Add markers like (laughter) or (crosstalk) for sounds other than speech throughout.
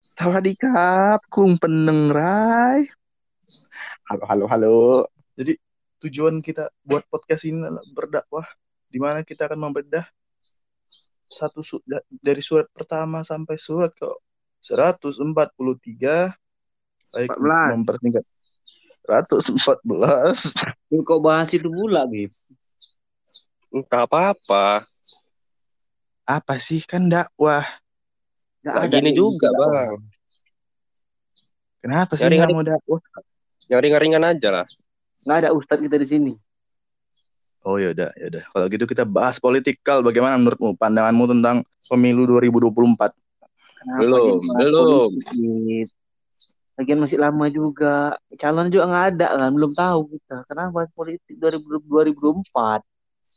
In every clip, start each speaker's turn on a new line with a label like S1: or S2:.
S1: Sawadikap, kung penengrai. Halo, halo, halo. Jadi tujuan kita buat podcast ini adalah berdakwah, di mana kita akan membedah satu su dari surat pertama sampai surat ke 143 baik
S2: 14.
S1: mempersingkat 114
S2: Lu kok bahas itu pula, Bib?
S3: Enggak apa-apa.
S1: apa sih kan dakwah
S2: Nggak ada
S3: gini
S2: yang
S3: juga, Bang.
S1: kenapa sih mau dakwah
S3: Yang ringan-ringan aja lah.
S2: Nggak ada ustadz kita di sini.
S1: oh yaudah yaudah kalau gitu kita bahas politikal bagaimana menurutmu pandanganmu tentang pemilu 2024
S2: Kenapa
S3: Belum, belum.
S2: politik? Lagian masih lama juga. Calon juga nggak ada kan, belum tahu kita. Kenapa bahas politik 2000 2024?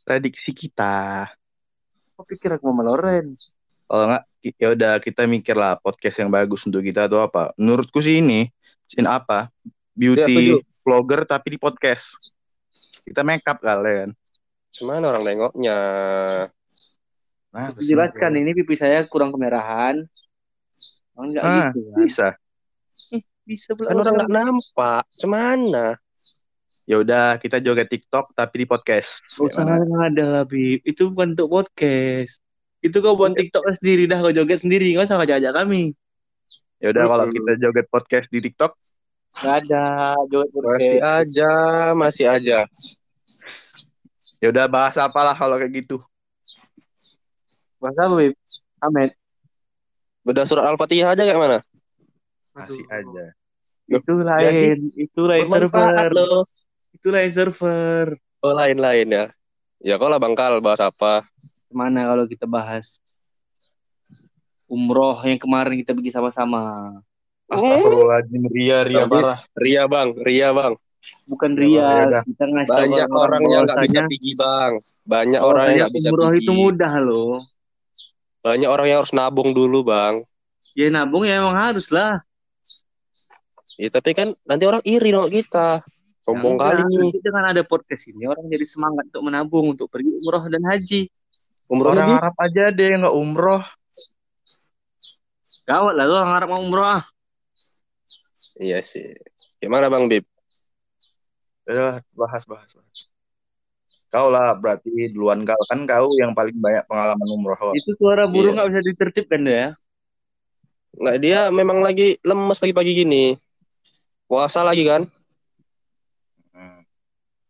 S1: prediksi kita
S2: Kok pikir aku sama Loren?
S1: Kalau nggak ya udah kita mikir lah podcast yang bagus untuk kita atau apa menurutku sih ini ini apa
S3: Ya,
S1: beauty
S3: setuju.
S1: vlogger tapi di podcast kita make up kalian
S3: Cuman orang nengoknya.
S1: nah,
S2: Jelaskan ini pipi saya kurang kemerahan. Oh, enggak
S1: Ah,
S2: gitu kan.
S1: bisa
S2: Bisa
S3: Kan orang nggak nampak. Cemana?
S1: ya udah kita joget TikTok tapi di podcast
S2: Gak usah
S1: Gimana?
S2: ada lah, Bib. Itu bukan untuk podcast. Itu kau buat TikTok sendiri dah, kau joget sendiri. Gak usah ngajak kami.
S1: ya udah kalau kita joget podcast di TikTok
S2: Gak ada joget
S3: Masih
S2: podcast.
S3: aja, masih aja.
S1: ya udah bahas apalah kalau kayak gitu
S2: Bahasa apa, Bib? Ahmed.
S3: Beda surat Al-Fatihah aja kayak mana?
S1: masih
S2: Aduh.
S1: aja
S2: Itu lain. Itu lain server.
S3: loh.
S2: Itu lain server.
S3: Oh, lain-lain ya. Ya kau lah Bangkal bahas apa?
S2: Ke mana kalau kita bahas umroh yang kemarin kita pergi sama-sama.
S1: Astagfirullahaladzim Ria Ria
S3: Tapi-
S1: parah
S3: Ria bang, Ria bang.
S2: Bukan Ria,
S1: ya,
S2: kita ngasih
S3: Banyak orang yang nggak bisa pergi bang. Banyak orang yang nggak bisa
S2: umroh itu mudah loh.
S3: Banyak orang yang harus nabung dulu bang.
S2: Ya nabung ya emang harus lah.
S3: Ya tapi kan nanti orang iri dong kita. Sombong kali
S2: nanti Dengan ada podcast ini orang jadi semangat untuk menabung untuk pergi umroh dan haji.
S3: Umrohnya
S1: orang
S3: di
S1: Arab aja deh yang nggak umroh
S2: Gawat lah orang Arab mau umroh ah.
S3: Iya sih. Gimana Bang Bib?
S1: ya bahas bahas bahas kau lah berarti duluan kau kan kau yang paling banyak pengalaman umroh Wak.
S2: Itu suara burung
S3: Iya.
S2: nggak bisa ditertibkan deh ya.
S3: Nggak dia memang lagi lemes pagi-pagi gini. Puasa lagi kan?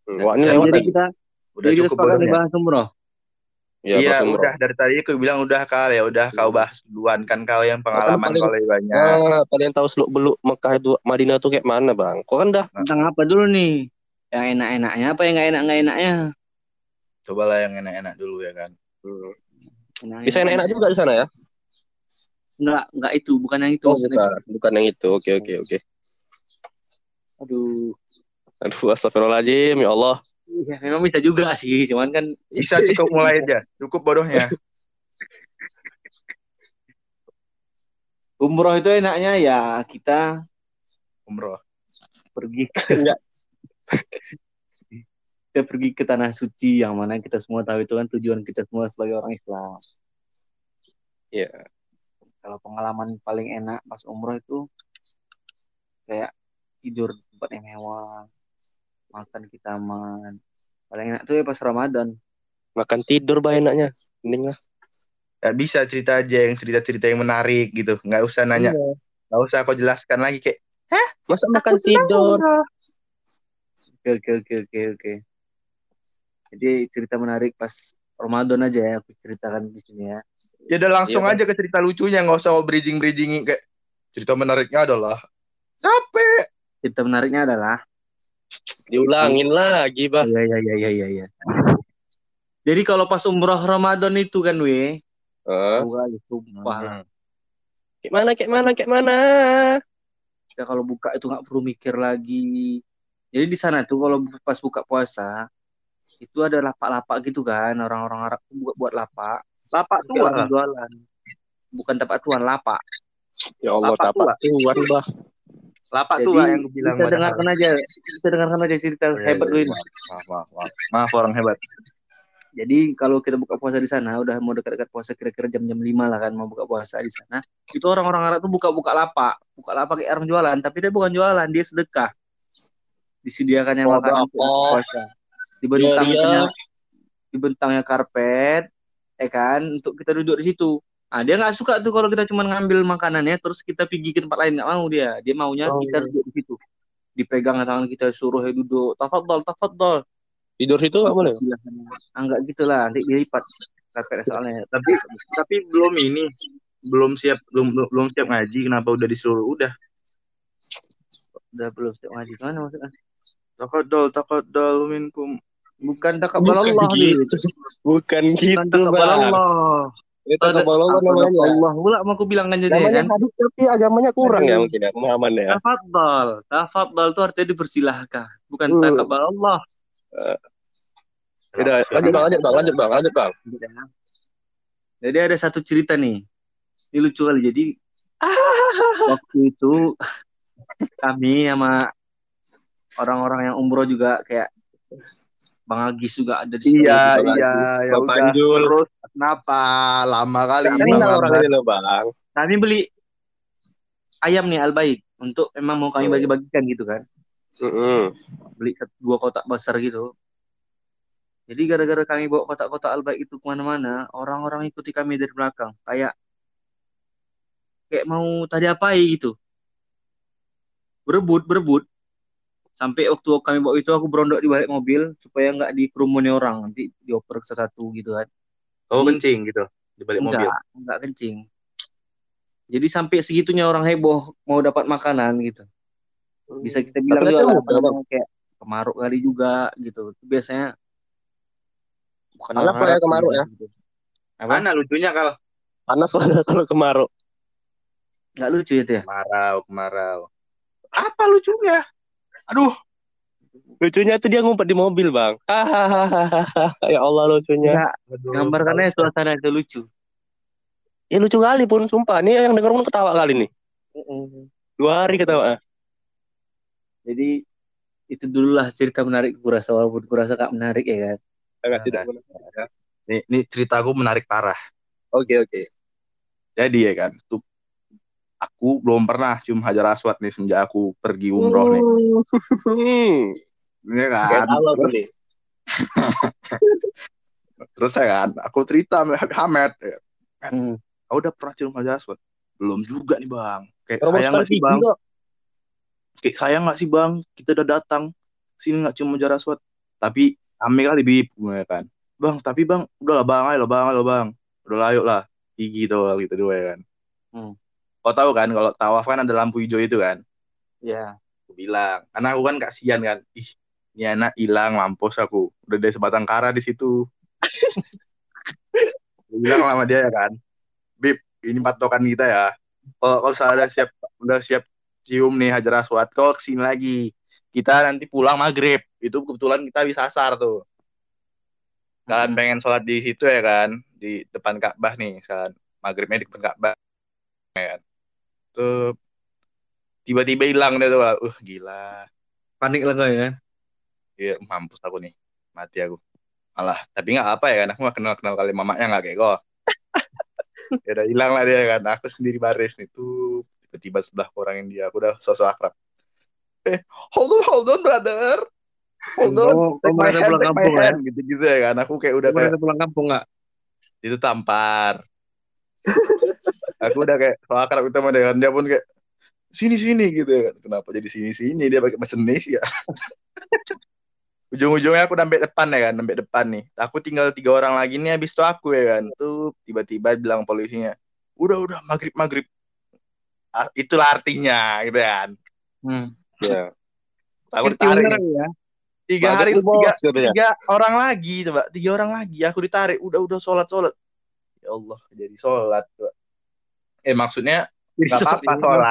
S1: Hmm.
S3: Hmm, Wah ini
S1: Ya,
S3: lewat
S2: jadi kita
S1: udah
S2: jadi kita
S1: cukup bodohnya
S2: dibahas umroh.
S3: Ya,
S1: Iya
S3: umroh.
S1: udah dari tadi aku bilang udah kal ya udah kau bahas duluan kan kau yang pengalaman
S3: paling-
S1: kau lebih banyak.
S3: Ah, kalian tahu seluk beluk Mekah itu Madinah tuh kayak mana bang? Kok kan dah
S2: Tentang apa dulu nih? Yang enak-enaknya apa yang nggak enak nggak enaknya?
S1: Cobalah yang enak-enak dulu ya kan.
S3: bisa enak-enak juga di sana ya?
S2: Enggak, enggak itu, bukan yang itu.
S3: Oh
S2: bukan
S3: bukan yang itu. Oke oke oke.
S2: Aduh.
S3: Aduh astagfirullahaladzim ya Allah.
S2: Ya, memang bisa juga sih, cuman kan
S1: Bisa cukup mulai aja. Cukup bodohnya.
S2: umroh itu enaknya ya kita
S1: Umroh.
S2: pergi
S3: Enggak.
S2: kita pergi ke tanah suci yang mana kita semua tahu itu kan tujuan kita semua sebagai orang Islam.
S3: Iya.
S2: Kalau pengalaman paling enak pas umroh itu kayak tidur di tempat yang mewah, makan kita aman. Paling enak tuh ya pas Ramadan.
S3: Makan tidur bah enaknya. Mending lah.
S1: Ya, bisa cerita aja yang cerita-cerita yang menarik gitu. Nggak usah nanya.
S3: Iya.
S1: Nggak usah kau jelaskan lagi kayak.
S3: Masa makan tidur?
S2: Oke oke oke oke oke. Jadi cerita menarik pas Ramadan aja ya aku ceritakan di sini ya.
S1: Ya udah langsung
S3: Iya,
S1: aja ke cerita lucunya. Nggak usah bridging bridgingin kayak. Cerita menariknya adalah. Capek.
S2: Cerita menariknya adalah
S3: Diulangin lagi bah.
S2: Iya iya iya iya iya. iya. Jadi kalau pas umroh Ramadan itu kan we? Aku kali sumpah.
S1: Hmm.
S3: Kayak mana kayak mana kayak mana?
S2: Kita kalau buka itu nggak perlu mikir lagi. Jadi di sana tuh kalau pas buka puasa itu ada lapak-lapak gitu kan orang-orang Arab tuh buat buat lapak.
S1: Lapak tua
S2: orang
S1: lah.
S2: jualan. Bukan tempat tuan lapak.
S3: Ya Allah
S1: Lapak
S3: tuan bah.
S1: Lapak
S2: Jadi,
S1: tua yang aku bilang.
S2: Kita dengarkan aja, kita dengarkan aja cerita
S1: Oh, iya,
S2: hebat
S1: iya,
S2: lu ini.
S1: Maaf, maaf, maaf. Maaf orang hebat.
S2: Jadi kalau kita buka puasa di sana, udah mau dekat-dekat puasa kira-kira jam-jam 5 lah kan mau buka puasa di sana. Itu orang-orang Arab tuh buka-buka lapak, buka lapak kayak orang jualan, tapi dia bukan jualan, dia sedekah. Disediakannya
S3: Oh,
S2: makanan untuk puasa. Dibentangnya dibentangnya karpet, eh kan, untuk kita duduk di situ. Ah, dia nggak suka tuh kalau kita cuma ngambil makanannya terus kita pergi ke tempat lain nggak mau dia. Dia maunya
S3: Oh.
S2: kita duduk di situ. Dipegang tangan kita suruh ya duduk. Tafadhol, tafadhol.
S3: Tidur situ nggak boleh.
S2: Silahkan. Ah, enggak gitulah, nanti dilipat karpet soalnya.
S1: Tapi tapi belum ini, belum siap belum belum, siap ngaji kenapa udah disuruh udah
S2: Udah belum siap ngaji mana maksudnya?
S1: takadol takadol minkum
S2: Bukan takabal Allah nih.
S3: gitu. Bukan
S2: Bukan
S3: gitu,
S2: takabal. Allah.
S3: Takabal Allah
S2: Takabal
S3: namanya.
S2: Allah. Pula mau aku bilang kan jadi
S3: Namanya
S2: kan.
S3: hadis tapi agamanya kurang ya mungkin ya pemahamannya. ya.
S2: Tafadhol. Tafadhol itu artinya dipersilahkan. Bukan
S3: Hmm.
S2: takabal Allah.
S3: Udah, lanjut bang, lanjut bang, lanjut bang, lanjut bang.
S2: Jadi ada satu cerita nih. Ini lucu kali. Jadi (laughs) waktu itu kami sama orang-orang yang umroh juga kayak Bang Agis juga ada di situ.
S1: iya
S3: Bang
S1: iya ya
S3: Bang Panjul.
S1: terus kenapa lama kali Ahmad.
S3: orang ini loh bang.
S2: Kami beli ayam nih Albaik untuk emang mau kami bagi-bagikan gitu kan.
S3: Mm-mm.
S2: Beli satu- dua kotak besar gitu. Jadi gara-gara kami bawa kotak-kotak Albaik itu ke mana-mana, orang-orang ikuti kami dari belakang. Kayak kayak mau tadi apa gitu. Berebut, berebut. Sampai waktu kami bawa itu aku berondok di balik mobil supaya nggak dikerumuni orang nanti dioper ke satu gitu kan.
S1: Oh kencing gitu di balik mobil
S2: Enggak, enggak kencing. Jadi sampai segitunya orang heboh mau dapat makanan gitu. Bisa kita bilang
S3: Tapi
S2: juga
S3: kan
S2: lah, namanya, kayak kemaruk kali juga gitu. Itu biasanya bukan
S3: Panas lah ya
S2: Arab
S3: kemaruk ya.
S2: gitu. Apa?
S1: mana lucunya kalau
S3: Panas lah (laughs) kalau kemarau.
S2: Enggak lucu itu ya?
S1: kemarau kemarau apa lucunya aduh
S3: Lucunya tuh dia ngumpet di mobil bang. Hahaha. (laughs) ya Allah lucunya.
S1: Aduh.
S2: gambarkannya suasana itu lucu.
S3: Ya lucu kali pun sumpah. Ini yang denger pun ketawa kali nih. Dua hari ketawa.
S2: Jadi itu dulu lah cerita menarik kurasa walaupun kurasa gak menarik ya kan.
S3: Enggak
S1: tidak ini, ini ceritaku menarik parah
S3: Oke oke.
S1: jadi ya kan tuh aku belum pernah cium hajar aswad nih semenjak aku pergi umroh nih
S3: Hmm.
S1: Iya
S3: Kayak
S1: kan
S3: aku
S1: terus,
S3: nih. (laughs)
S1: terus ya kan aku cerita sama Hamed ya.
S2: Hmm.
S1: Kau udah pernah cium hajar aswad belum juga nih bang kayak
S3: Romo
S1: sayang nggak sih bang
S3: kok.
S1: kayak sayang nggak sih bang kita udah datang sini nggak cium hajar aswad tapi kami kali bib ya kan bang tapi bang udah lah bang ayo bang ayo bang udah lah ayo lah gigi tuh gitu dua ya kan
S2: Hmm.
S1: Kau tahu kan kalau tawaf kan ada lampu hijau itu kan?
S2: Ya.
S1: aku bilang karena aku kan kasihan kan ih ini anak hilang mampus aku. Udah dari sebatang kara di situ. (laughs) Aku bilang sama dia ya kan bib ini patokan kita ya. Kalau kalau misalnya udah siap udah siap cium nih hajar aswad kau ke sini lagi. Kita nanti pulang maghrib. Itu kebetulan kita bisa asar tuh. Kalian pengen sholat di situ ya kan? Di depan Ka'bah nih kan? Maghribnya di depan Ka'bah tuh tiba-tiba hilang deh tuh uh gila
S2: Panik lah kau ya kan.
S1: Iya, mampus aku nih. Mati aku. Alah, tapi nggak apa ya kan. Aku nggak kenal-kenal kali mamanya nggak kayak kok. (laughs) ya udah hilang lah dia kan. Aku sendiri baris nih tuh. Tiba-tiba sebelah orang yang dia. Aku udah sosok akrab. Eh, hold on, hold on, brother. Hold on.
S2: Kau
S1: Take my
S2: merasa
S1: hand,
S2: pulang
S1: take my
S2: kampung,
S1: hand. Gitu-gitu ya kan. Aku kayak udah kayak,
S2: pulang kampung nggak?
S1: itu tampar. (laughs) aku udah kayak so akrab itu sama dia pun kayak, sini-sini gitu ya kan. Kenapa jadi sini-sini? Dia pakai bahasa Indonesia. (laughs) ujung-ujungnya aku sampai depan ya kan sampai depan nih aku tinggal tiga orang lagi nih habis itu aku ya kan tuh tiba-tiba bilang polisinya udah udah maghrib maghrib Ah, itulah artinya gitu kan
S2: Hmm.
S3: Ya.
S1: aku ditarik
S2: ya.
S1: tiga
S3: Maghrib
S1: hari tiga,
S3: bos katanya.
S1: tiga orang lagi coba tiga orang lagi aku ditarik udah udah sholat sholat ya Allah jadi sholat coba. Eh maksudnya Nggak apa-apa, sholat.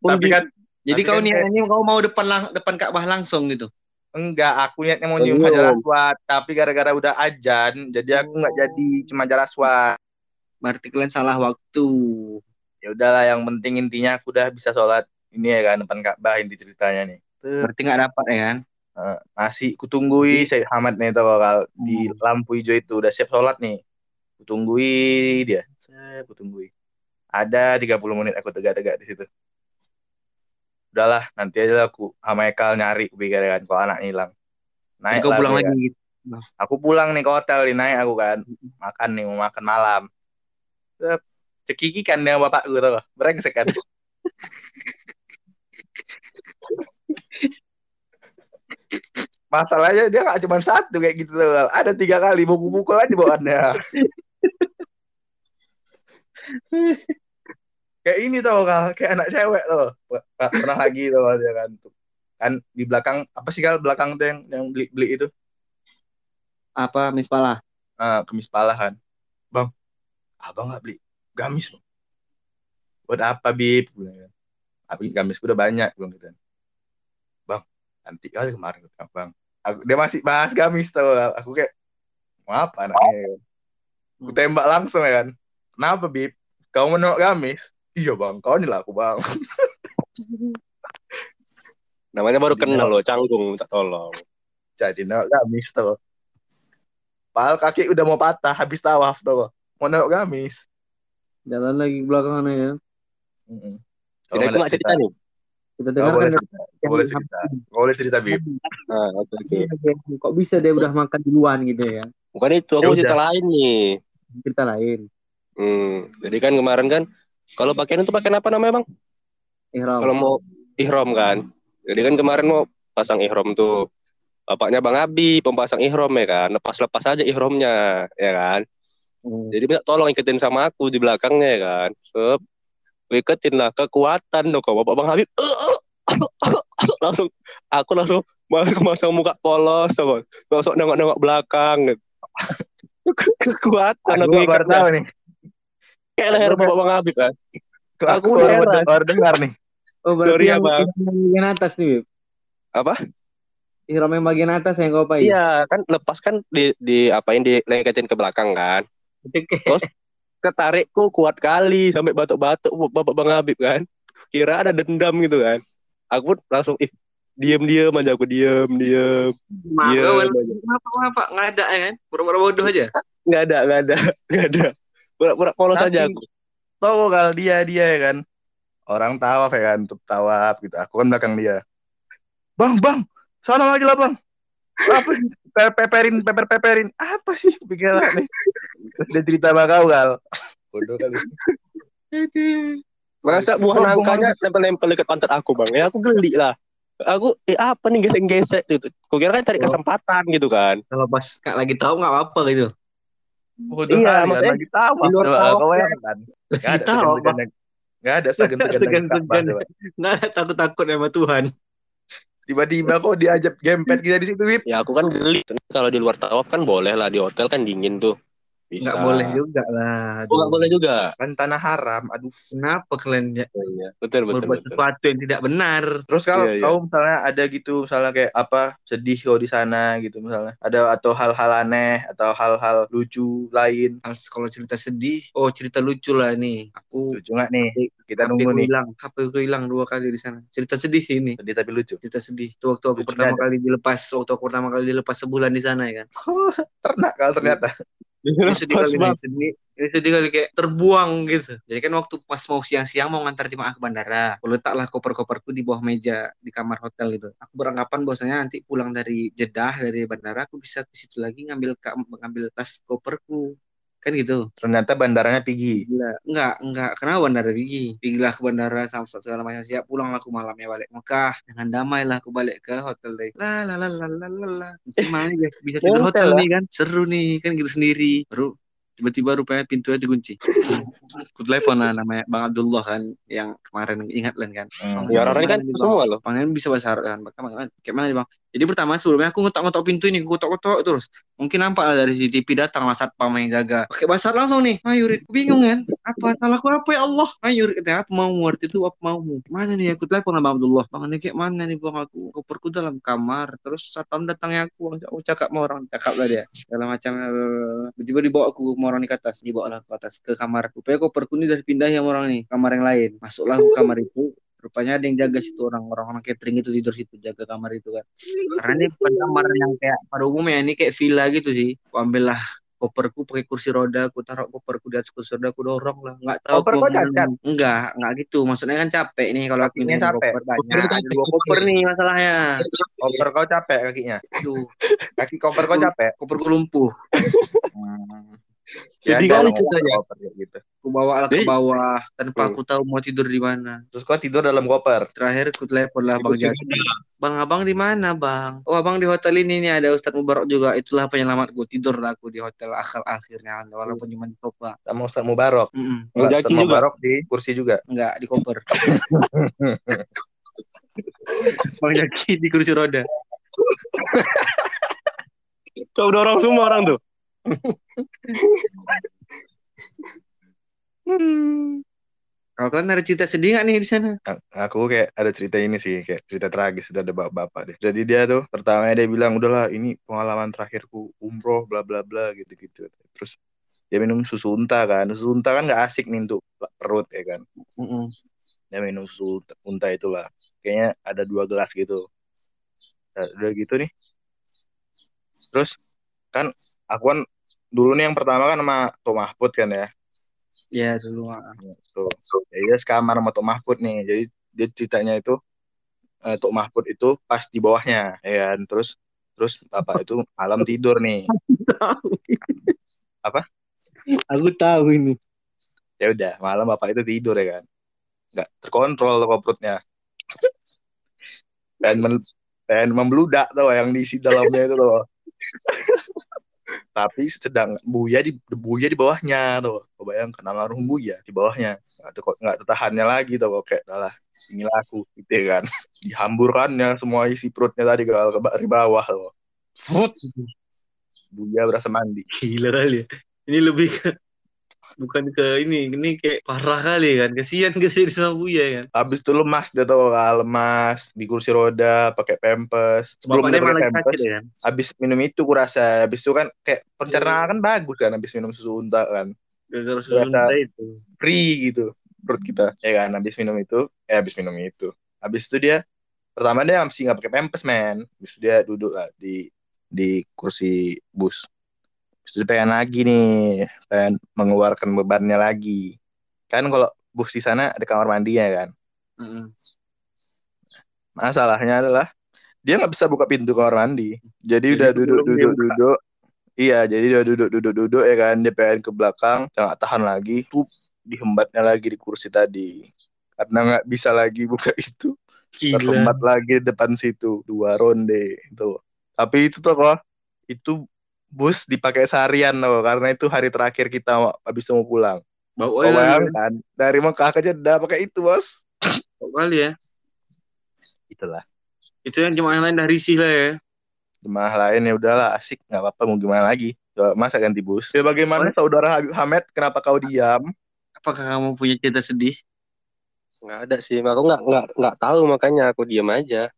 S1: Tapi kan
S2: Jadi kau
S1: kan
S2: niatnya kau mau depan lang- depan Ka'bah langsung gitu.
S1: enggak aku niatnya mau nyium hajar aswad tapi gara-gara udah ajan jadi aku nggak jadi cuma hajar aswad.
S2: Berarti kalian salah waktu.
S1: ya udahlah yang penting intinya aku udah bisa sholat. Ini ya kan depan Ka'bah inti ceritanya nih.
S2: Berarti nggak dapat ya kan?
S1: Masih kutunggui saya Hamad nih tau kal di lampu hijau itu udah siap sholat nih. Kutunggui dia. Saya kutunggui ada 30 menit aku tegak-tegak di situ udahlah nanti aja lah aku sama Ekal nyari kepikiran kalau anak hilang naik
S2: Kau
S1: lah
S2: pulang lagi
S1: kan.
S2: gitu.
S1: aku pulang nih ke hotel nih naik aku kan makan nih mau makan malam Sep, cekiki kan dengan bapak gue gak? brengsek kan (laughs) masalahnya dia gak cuma satu kayak gitu gak? ada tiga kali pukul-pukul aja bawaannya (laughs) kayak ini tau kal kayak anak cewek Pak, pernah lagi tau dia kan kan di belakang apa sih kal belakang tuh yang yang beli beli itu?
S2: Apa mispala?
S1: ah kemis pala kan. Bang abang nggak beli gamis bang. Buat apa bib bilang tapi gamis udah banyak belum gitu kan. bang nanti kali kemarin bang. Aku, dia masih bahas gamis tau. Aku kayak mau apa anaknya? Aku tembak langsung ya kan. Kenapa bib kau menolak gamis iya bang kau nih lah aku bang (laughs)
S3: Namanya baru kenal loh, canggung minta tolong.
S1: jadi nolak gamis tuh Padahal kaki udah mau patah habis tawaf tuh mau nolak gamis
S2: Jalan lagi belakangan ya.
S3: Tidak
S1: Kalau
S3: itu
S1: nggak
S3: nggak cerita nih.
S2: Kita dengar
S1: boleh
S2: kan
S1: cerita, nggak boleh cerita, nggak boleh cerita bib.
S3: Nah, oke oke.
S2: kok bisa dia udah makan duluan gitu ya?
S3: Bukan itu,
S1: Ya
S3: aku
S1: udah.
S3: cerita lain nih.
S2: Cerita lain.
S3: Hmm, jadi kan kemarin kan kalau pakaian itu pakaian apa namanya bang?
S2: Ihram.
S3: Kalau mau ihrom kan. Jadi kan kemarin mau pasang ihrom tuh. Bapaknya Bang Abi pemasang ihrom ya kan. Lepas-lepas aja ihromnya ya kan.
S2: Hmm.
S3: Jadi minta tolong iketin sama aku di belakangnya ya kan. Sep. Gue iketin lah kekuatan dong Bapak Bang Habib. langsung aku langsung masuk masang muka polos kan. Langsung nengok-nengok belakang gitu. (laughs) kekuatan aku
S1: baru tahu nih.
S3: Kayak leher Bapak Bang Habib kan.
S1: Aku,
S3: Aku
S1: baru,
S3: heran.
S1: baru dengar nih.
S2: Oh berarti
S3: Sorry ya,
S2: yang,
S3: Bang.
S2: yang bagian atas nih, Bib.
S3: Apa?
S2: Ihram yang bagian atas yang kau pakai.
S3: Iya, kan lepas kan di di apain di lengketin ke belakang kan.
S2: Cekek.
S3: Ketarikku kuat kali sampai batuk-batuk Bapak Bang Habib kan. Kira ada dendam gitu kan. Aku pun langsung ih diem-diem aja aku diem diem
S2: Maaf,
S3: diem.
S2: Kenapa, kenapa? Nggak ada ya kan? Pura-pura bodoh aja.
S3: nggak ada nggak ada (laughs) nggak ada pura-pura polos
S1: Tapi-
S3: aja aku
S1: Tahu kal dia dia ya kan. Orang tawaf ya kan, untuk tawaf gitu. Aku kan belakang dia. Bang, bang, sana lagi lah bang. Apa sih? Pe- Peperin, peper peperin. Apa sih pikiran nih? Dia cerita sama kau kal. Bodoh kali.
S3: masa buah nangkanya nempel-nempel dekat pantat aku bang ya aku geli lah aku eh apa nih gesek-gesek gitu kukira kan cari
S2: Oh.
S3: kesempatan gitu kan
S2: Kalau pas lagi tahu nggak apa-apa gitu.
S1: Bodoh
S3: Iya,
S1: kan.
S3: maksudnya
S1: Lagi tawaf Kau
S3: ya.
S1: bayangkan. Nggak ada segan-segan. Nggak ada (laughs) segan-segan.
S2: Nggak ada takut-takut sama Tuhan.
S1: Tiba-tiba kok diajak gempet kita di situ, Wip.
S3: ya aku kan geli kalau di luar tawaf kan boleh lah di hotel kan dingin tuh bisa
S2: Nggak boleh juga lah.
S3: Oh, nggak boleh juga
S1: Kan tanah haram. Aduh.
S2: Kenapa kalian ya
S3: Oh, iya. betul betul
S2: berbuat
S3: betul
S2: sesuatu yang tidak benar?
S1: Terus kalau
S3: Iya, iya.
S1: kau misalnya ada gitu, misalnya kayak apa sedih kau di sana gitu misalnya, ada atau hal-hal aneh atau hal-hal lucu lain,
S2: Kalau cerita sedih, oh cerita lucu lah nih. Aku
S1: lucu nggak nih? Kita
S2: HP
S1: nunggu nih.
S2: hilang, HP hilang dua kali di sana. Cerita sedih sih ini.
S1: Sedih tapi lucu.
S2: Cerita sedih. Itu waktu aku
S1: Lucunya
S2: pertama
S1: ada.
S2: kali dilepas, waktu aku pertama kali dilepas sebulan di sana ya kan. (laughs)
S1: Ternak kalau ternyata.
S2: Ini sedih
S3: Pas
S2: kali nih, sedih, ini sedih kali kayak terbuang gitu. Jadi kan waktu pas mau siang-siang mau ngantar jemaah ke bandara, aku letaklah koper-koperku di bawah meja di kamar hotel gitu. Aku beranggapan bahwasanya nanti pulang dari Jeddah dari bandara aku bisa ke situ lagi ngambil ngambil tas koperku. Kan gitu.
S1: Ternyata bandaranya tinggi.
S2: Gila. Enggak, enggak. Kenapa bandara Bigi? Pergilah ke bandara sama segala macam. Siap pulanglah aku malamnya balik Mekah. Dengan damai lah aku balik ke hotel deh. La la la la la la la. Gimana? Bisa tidur
S3: Hotel
S2: nih kan? Seru nih kan gitu sendiri. Baru tiba-tiba rupanya pintunya dikunci. Aku telepon lah namanya Bang Abdullah kan yang kemarin ingat kan.
S1: Hmm.
S3: ya orang kan semua loh
S2: Pangeran bisa bahasa Arab kan. Bang, Bang, Kayak mana nih bang? Jadi pertama sebelumnya aku ngotok-ngotok pintu ini, aku ngotok-ngotok terus. Mungkin nampak lah dari CCTV datang lah satpam yang jaga. Bahasa Arab langsung nih. Ayo Rid, bingung kan? Apa salahku apa ya Allah? Ayo Rid, katanya apa mau waktu itu apa mau Mana nih aku telepon Bang Abdullah. Bang ini kayak mana nih bang aku? Koperku dalam kamar. Terus satpam datangnya aku, aku cakap sama orang, cakap lah dia. Segala macam. Tiba-tiba dibawa aku sama orang di atas, dibawa lah ke atas ke kamar. Rupanya koperku ini udah dipindahin sama orang nih, kamar yang lain. Masuklah ke kamar itu, Rupanya ada yang jaga situ orang-orang catering itu tidur situ jaga kamar itu kan. (laughs) Karena ini bukan kamar yang kayak pada umumnya ini kayak villa gitu sih. Aku ambillah koperku pakai kursi roda, aku taruh koperku di atas kursi roda, aku dorong lah. Nggak tahu
S1: Koper kok cacat?
S2: Enggak, enggak gitu. Maksudnya kan capek nih kalau aku ini
S1: capek.
S2: koper banyak.
S3: Kopernya
S2: Ada dua koper nih masalahnya. (laughs)
S1: Koper kau capek kakinya.
S2: Aduh,
S1: Kaki koper kau capek.
S2: koperku lumpuh.
S1: Hmm. (laughs)
S3: Sedih
S1: Biasa
S3: kali ceritanya.
S1: koper gitu.
S2: Aku bawa ke bawah tanpa
S3: Hmm.
S2: aku tahu mau tidur di mana.
S1: Terus kau tidur dalam koper.
S2: Terakhir aku telepon lah Bang
S3: roda.
S2: Bang, abang di mana bang? Oh abang di hotel ini nih ada Ustadz Mubarak juga. Itulah penyelamatku. Tidur lah aku di hotel akhir akhirnya walaupun cuma di sofa.
S1: Sama Ustaz Mubarok.
S2: Mm-mm.
S3: Bang
S1: Ustaz
S3: Jaki juga.
S1: Mubarok di kursi juga.
S2: Enggak di koper. (laughs) Bang Jaki di kursi roda.
S3: Kau dorong semua orang tuh.
S2: Kalau kalian ada cerita sedih nggak nih di sana?
S1: Aku kayak ada cerita ini sih, kayak cerita tragis ada bapak-bapak deh. Jadi dia tuh pertamanya dia bilang udahlah ini pengalaman terakhirku umroh bla bla bla gitu-gitu. Terus dia minum susu unta kan. Susu unta kan nggak asik nih untuk perut ya kan.
S2: Mm-mm.
S1: Dia minum susu unta itulah. Kayaknya ada dua gelas gitu. Nah, udah gitu nih. Terus kan aku kan dulu nih yang pertama kan sama Tok Mahfud kan ya.
S2: Ya dulu. ah.
S1: Tuh. Jadi dia sekamar sama Tok Mahfud nih. Jadi dia ceritanya itu eh, Tok Mahfud itu pas di bawahnya, ya kan. Terus terus bapak itu malam tidur nih. Apa?
S2: Aku tahu ini.
S1: Ya udah, malam bapak itu tidur ya kan. Nggak terkontrol tuh perutnya. Dan men dan membludak tuh yang diisi dalamnya itu loh. Tapi sedang Buya di Buya di bawahnya tuh. Kau bayangkan almarhum Buya di bawahnya. Nggak ter- nggak tertahannya lagi tuh kok kayak adalah inilah aku gitu ya kan. (laughs) Dihamburkannya semua isi perutnya tadi ke ke bawah tuh. Fut. Buya berasa mandi.
S2: Gila kali ya. Ini lebih ke bukan ke ini, ini kayak parah kali kan. Kasihan kasihan sama Buya kan.
S1: Habis itu lemas dia tuh kan, lemas di kursi roda pakai pampers. Sebelum dia pakai
S2: ya kan.
S1: habis minum itu kurasa habis itu kan kayak pencernaan kan bagus kan habis minum susu unta kan.
S2: Gara-gara susu unta itu.
S1: free gitu perut kita ya kan habis minum itu eh habis minum itu habis itu dia pertama dia masih nggak pakai pampers man habis itu dia duduk lah di di kursi bus dia pengen lagi nih pengen mengeluarkan bebannya lagi. Kan kalau bus di sana ada kamar mandinya kan?
S2: Mm-mm.
S1: masalahnya adalah dia nggak bisa buka pintu kamar mandi. Jadi
S2: Jadi
S1: udah duduk duduk duduk iya jadi dia duduk duduk duduk ya kan? Dia pengen ke belakang nggak tahan lagi. Tuh dihembatnya lagi di kursi tadi. Karena nggak bisa lagi buka itu. Terhembat lagi depan situ. Dua ronde itu tapi itu tuh kok itu bus dipakai seharian loh karena itu hari terakhir kita mau- habis mau pulang.
S2: Bau oil kali,
S1: bayangkan dari Mekah ke Jeddah pakai itu bos.
S2: Bau kali ya.
S1: itulah.
S2: Itu yang jemaah lain dah risih lah ya.
S1: jemaah lain ya udahlah asik. Nggak apa-apa mau gimana lagi? Coba, masa ganti bus? Ya bagaimana saudara Habib Hamed? Kenapa kau diam?
S2: Apakah kamu punya cerita sedih?
S3: Nggak ada sih. Aku nggak nggak nggak tahu makanya aku diam aja.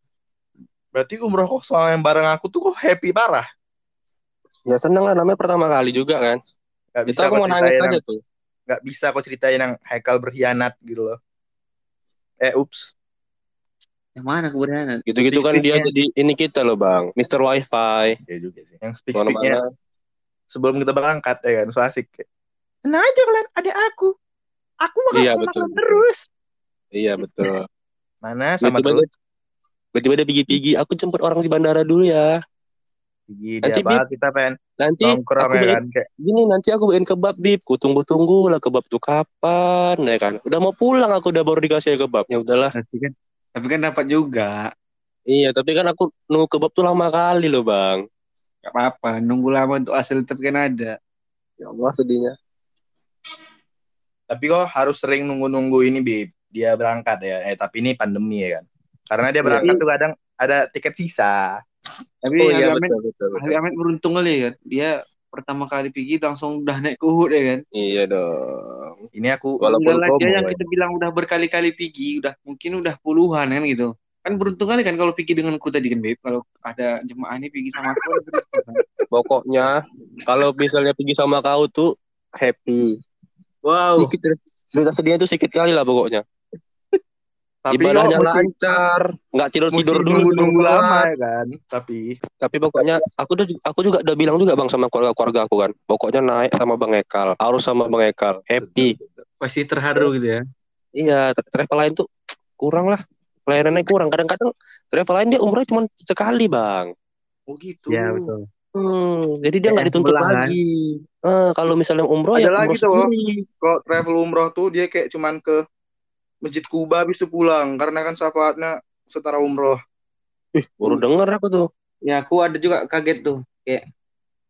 S1: berarti umroh kok soal yang bareng aku tuh kok happy parah
S3: Ya seneng lah namanya pertama kali juga kan. Itu
S1: bisa
S3: aku mau nangis aja
S1: yang-
S3: tuh.
S1: nggak bisa kau ceritain yang Haikal berkhianat gitu loh eh ups
S2: Yang mana keberanian?
S3: Gitu-gitu kan dia jadi ini kita loh bang, Mister Wifi.
S1: ya juga sih yang speak speaknya sebelum kita berangkat ya kan so asik tenang aja kalian ada aku aku bakal
S3: Iya, betul.
S1: terus
S3: Iya betul.
S1: mana sama
S3: Tiba-tiba
S1: terus
S3: tiba-tiba dia pigi-pigi. Aku jemput orang di bandara dulu ya.
S1: Gigi
S3: Nanti,
S1: dia apa kita pengen
S3: Nanti
S1: nongkrong ya kan kayak
S3: gini nanti aku beliin kebab bib. Ku tunggu-tunggu lah kebab tuh kapan ya kan. Udah mau pulang aku udah baru dikasih kebab. Ya udahlah.
S2: Tapi kan, tapi kan dapat juga.
S3: Iya tapi kan aku nunggu kebab tuh lama kali loh bang.
S2: Gak apa-apa. Nunggu lama untuk hasil tetap kan ada.
S3: Ya Allah sedihnya.
S1: tapi kok harus sering nunggu-nunggu ini bib dia berangkat ya eh tapi ini pandemi ya kan karena dia
S3: Iya.
S1: berangkat tuh kadang ada tiket sisa
S2: Tapi
S3: Oh iya
S2: Ahmed,
S3: betul betul betul.
S2: Ahmed beruntung kali kan. Dia pertama kali pergi langsung udah naik ke Uhud ya kan.
S3: Iya dong.
S1: ini aku
S3: Walaupun
S1: promo,
S2: yang
S1: ya.
S2: kita bilang udah berkali-kali pergi, udah mungkin udah puluhan kan gitu. Kan beruntung kali kan kalau pergi dengan ku tadi kan Beb. Kalau ada jemaah ini pergi sama aku kan kan.
S3: Pokoknya kalau misalnya pergi sama kau tuh happy.
S2: Wow.
S3: Sedikit cerita sedihnya tuh sedikit kali lah pokoknya.
S1: Tapi
S3: ibadahnya
S1: kok
S3: lancar, nggak tidur tidur dulu
S1: nunggu-nunggu
S3: sebelum
S1: lama ya kan. Tapi
S3: Tapi pokoknya aku udah aku juga udah bilang juga bang sama keluarga keluarga aku kan. Pokoknya naik sama bang Ekal, harus sama bang Ekal, happy.
S2: Pasti terharu gitu ya.
S3: Iya, tra- travel lain tuh kurang lah. Pelayanannya kurang. Kadang-kadang travel lain dia umroh cuma sekali bang.
S1: oh gitu.
S2: Iya betul.
S3: Hmm, jadi dia nggak
S2: Kayak
S3: dituntut
S2: sebelah, kan?
S3: lagi. Eh, kalau misalnya umroh
S1: Ada
S3: ya
S1: lagi
S3: umroh
S1: tuh, Bang.
S3: sendiri.
S1: Kalau travel umroh tuh dia kayak cuman ke Masjid Kuba habis itu pulang karena kan syafaatnya setara umroh.
S3: Ih, baru denger aku tuh.
S2: Ya aku ada juga kaget tuh.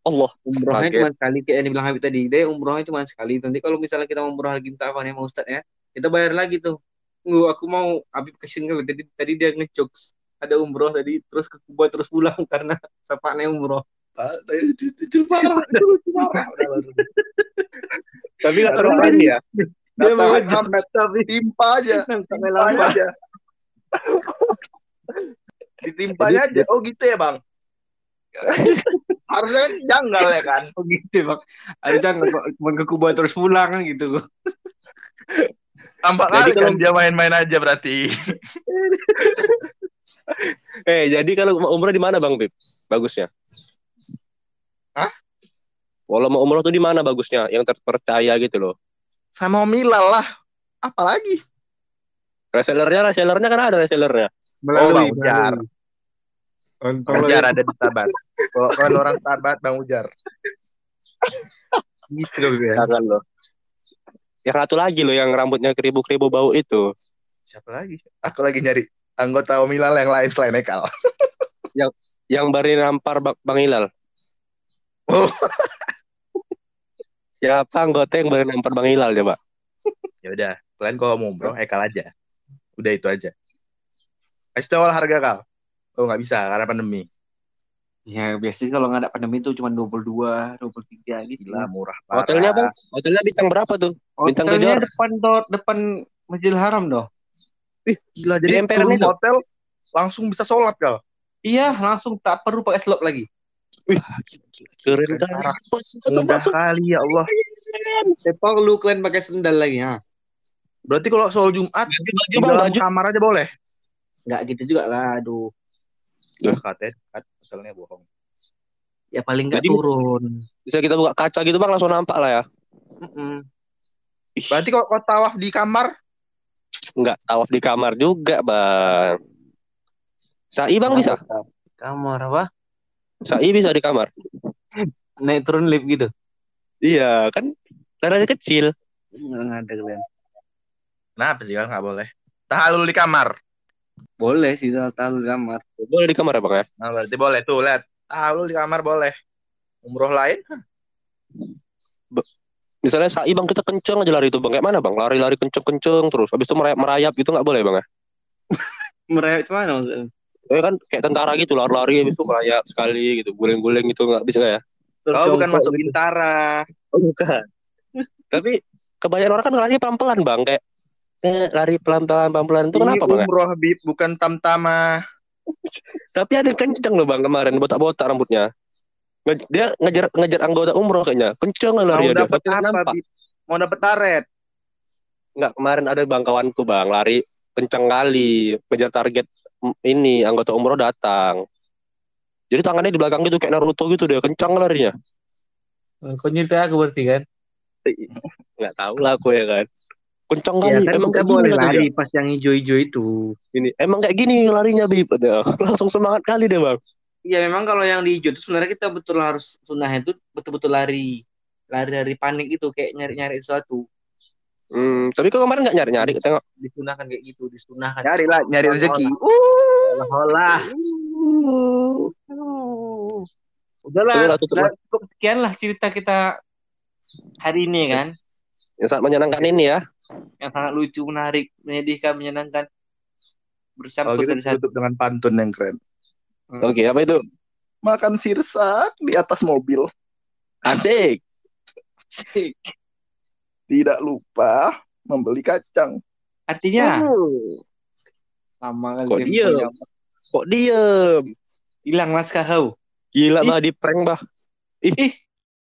S3: Allah.
S2: Umrohnya
S3: Kaget.
S2: cuma sekali kayak yang dibilang Habib tadi. Dia umrohnya cuma sekali. Nanti kalau misalnya kita mau umroh lagi minta apa nih sama Ustadz ya, kita bayar lagi tuh. Nggak, aku mau Habib kasih nggak. Tadi tadi dia ngejokes ada umroh tadi terus ke Kuba terus pulang (laughs) karena syafaatnya umroh.
S1: Itu, parah. (laughs)
S3: Tapi nggak terlalu ya.
S2: Dia mau
S1: Ahmad,
S2: tapi
S1: timpa aja, (laughs)
S2: sampai
S1: timpa
S2: lama.
S1: aja. Ditimpanya aja. Oh gitu ya bang. (laughs) Harusnya kan janggal ya kan.
S2: Oh gitu bang. Kok cuma ke Kuba terus pulang kan gitu.
S1: Tampak kali kan
S3: kalau-
S1: dia main-main aja berarti. (laughs)
S3: Eh, jadi kalau mau umroh di mana Bang Bib? Bagusnya.
S1: Hah?
S3: Kalau mau umroh tuh di mana bagusnya? Yang terpercaya gitu loh.
S1: Sama Milal lah. Apalagi?
S3: Resellernya, resellernya kan ada resellernya.
S1: Oh, Bang Ujar.
S2: Bang
S1: Bang Ujar ada di Tabat. Kalau kalau orang Tabat Bang Ujar. (laughs)
S2: Gitu loh ya.
S3: Jangan loh. Yang satu lagi loh yang rambutnya keribu-keribu bau itu.
S1: Siapa lagi? Aku lagi nyari anggota Milal yang lain selain Ekal.
S3: Yang bari nampar Bang Bang Hilal.
S1: Oh. (laughs)
S3: Siapa anggota yang bari nampar Bang Hilal coba? (laughs)
S1: Ya udah, kalian kalau mau umroh Ekal aja. Udah itu aja. Kasih tahu harga kal. Oh nggak bisa karena pandemi.
S2: Ya biasanya kalau nggak ada pandemi itu cuma 22, 23 gitu.
S1: Gila murah parah.
S3: Hotelnya Bang? Hotelnya bintang berapa tuh? Bintang
S2: Hotelnya
S3: kejar.
S2: depan do- depan Masjidil Haram doh.
S1: Ih, gila
S3: Di
S1: jadi
S3: itu?
S1: hotel langsung bisa sholat kal.
S2: Iya, langsung tak perlu pakai slot lagi.
S3: Keren
S1: Keren
S3: kali.
S1: Mudah kali ya Allah.
S2: Tidak perlu kalian pakai sendal lagi ya.
S1: Berarti kalau soal Jumat di
S3: baju
S1: dalam
S3: baju.
S1: kamar aja boleh.
S2: Nggak gitu juga lah, aduh.
S1: Nah, katanya kat- hotelnya bohong.
S2: Ya paling nggak
S3: Jadi-
S2: turun.
S3: Bisa kita buka kaca gitu Bang langsung nampak lah ya.
S2: Mm-mm.
S1: Berarti kalau kau tawaf di kamar
S3: Enggak tawaf di kamar juga Bang. Sai Bang bisa?
S2: Kamar apa?
S3: Sai bisa di kamar.
S2: Naik turun lift gitu.
S3: Iya kan darahnya kecil.
S2: Nggak ada kalian.
S1: Kenapa sih kan nggak boleh? Tahalul di kamar.
S2: Boleh sih tahu di kamar.
S3: Boleh di kamar ya Bang ya?
S1: Nah, berarti boleh tuh, lihat. Tahalul di kamar boleh. Umroh lain?
S3: Misalnya Sai Bang kita kenceng aja lari itu Bang. Kayak mana Bang? Lari-lari kenceng-kenceng terus. Habis itu merayap, merayap gitu nggak boleh Bang ya? (laughs)
S2: Merayap mana maksudnya?
S3: Eh kan kayak tentara gitu lari-lari habis itu merayap sekali gitu. Guling-guling gitu nggak bisa ya?
S1: Kau Oh, bukan masuk
S2: gitu.
S1: bintara.
S3: Oh, bukan. Tapi kebanyakan orang kan lari pelan-pelan Bang. Kayak eh, lari pelan-pelan pelan-pelan itu kenapa Bang? ya?
S1: umroh Habib, bukan tamtama. (laughs)
S3: Tapi ada kenceng loh Bang kemarin botak-botak rambutnya. Dia ngejar ngejar anggota umroh kayaknya. Kenceng
S1: Mau
S3: lari dia.
S1: dapat
S3: Tapi
S1: apa,
S3: nampak.
S1: Bib? Mau dapat taret.
S3: Enggak, kemarin ada bang kawanku bang lari kenceng kali ngejar target ini anggota umroh datang. Jadi tangannya di belakang gitu kayak Naruto gitu dia kencang larinya.
S2: Kau nyerita aku berarti kan?
S3: Nggak tahu lah aku ya kan. Kencang kali.
S2: Ya kan
S3: emang kayak
S2: boleh lari
S3: dia.
S2: pas yang hijau-hijau itu.
S3: Ini emang kayak gini larinya bib. (laughs) Langsung semangat kali deh bang.
S2: Iya memang kalau yang di hijau itu sebenarnya kita betul harus sunnah itu betul-betul lari lari dari panik itu kayak nyari-nyari sesuatu
S3: Hmm, tapi kok kemarin nggak nyari nyari tengok.
S2: disunahkan kayak gitu disunahkan
S1: Nyari lah, nyari rezeki.
S2: udahlah
S3: Udah lah, tutup
S2: udah cukup sekian lah cerita kita hari ini kan
S3: Yang sangat menyenangkan ini ya.
S2: yang sangat lucu menarik menyedihkan menyenangkan bersama dari satu
S1: tutup dengan pantun yang keren.
S3: Oke, apa itu?
S1: Makan sirsak di atas mobil.
S3: Asik.
S1: Tidak lupa membeli kacang.
S2: artinya
S3: Hmm,
S2: sama
S3: Kok diem? Kok diem?
S2: hilang naskah kau
S3: Gila bah di prank bah.
S2: ih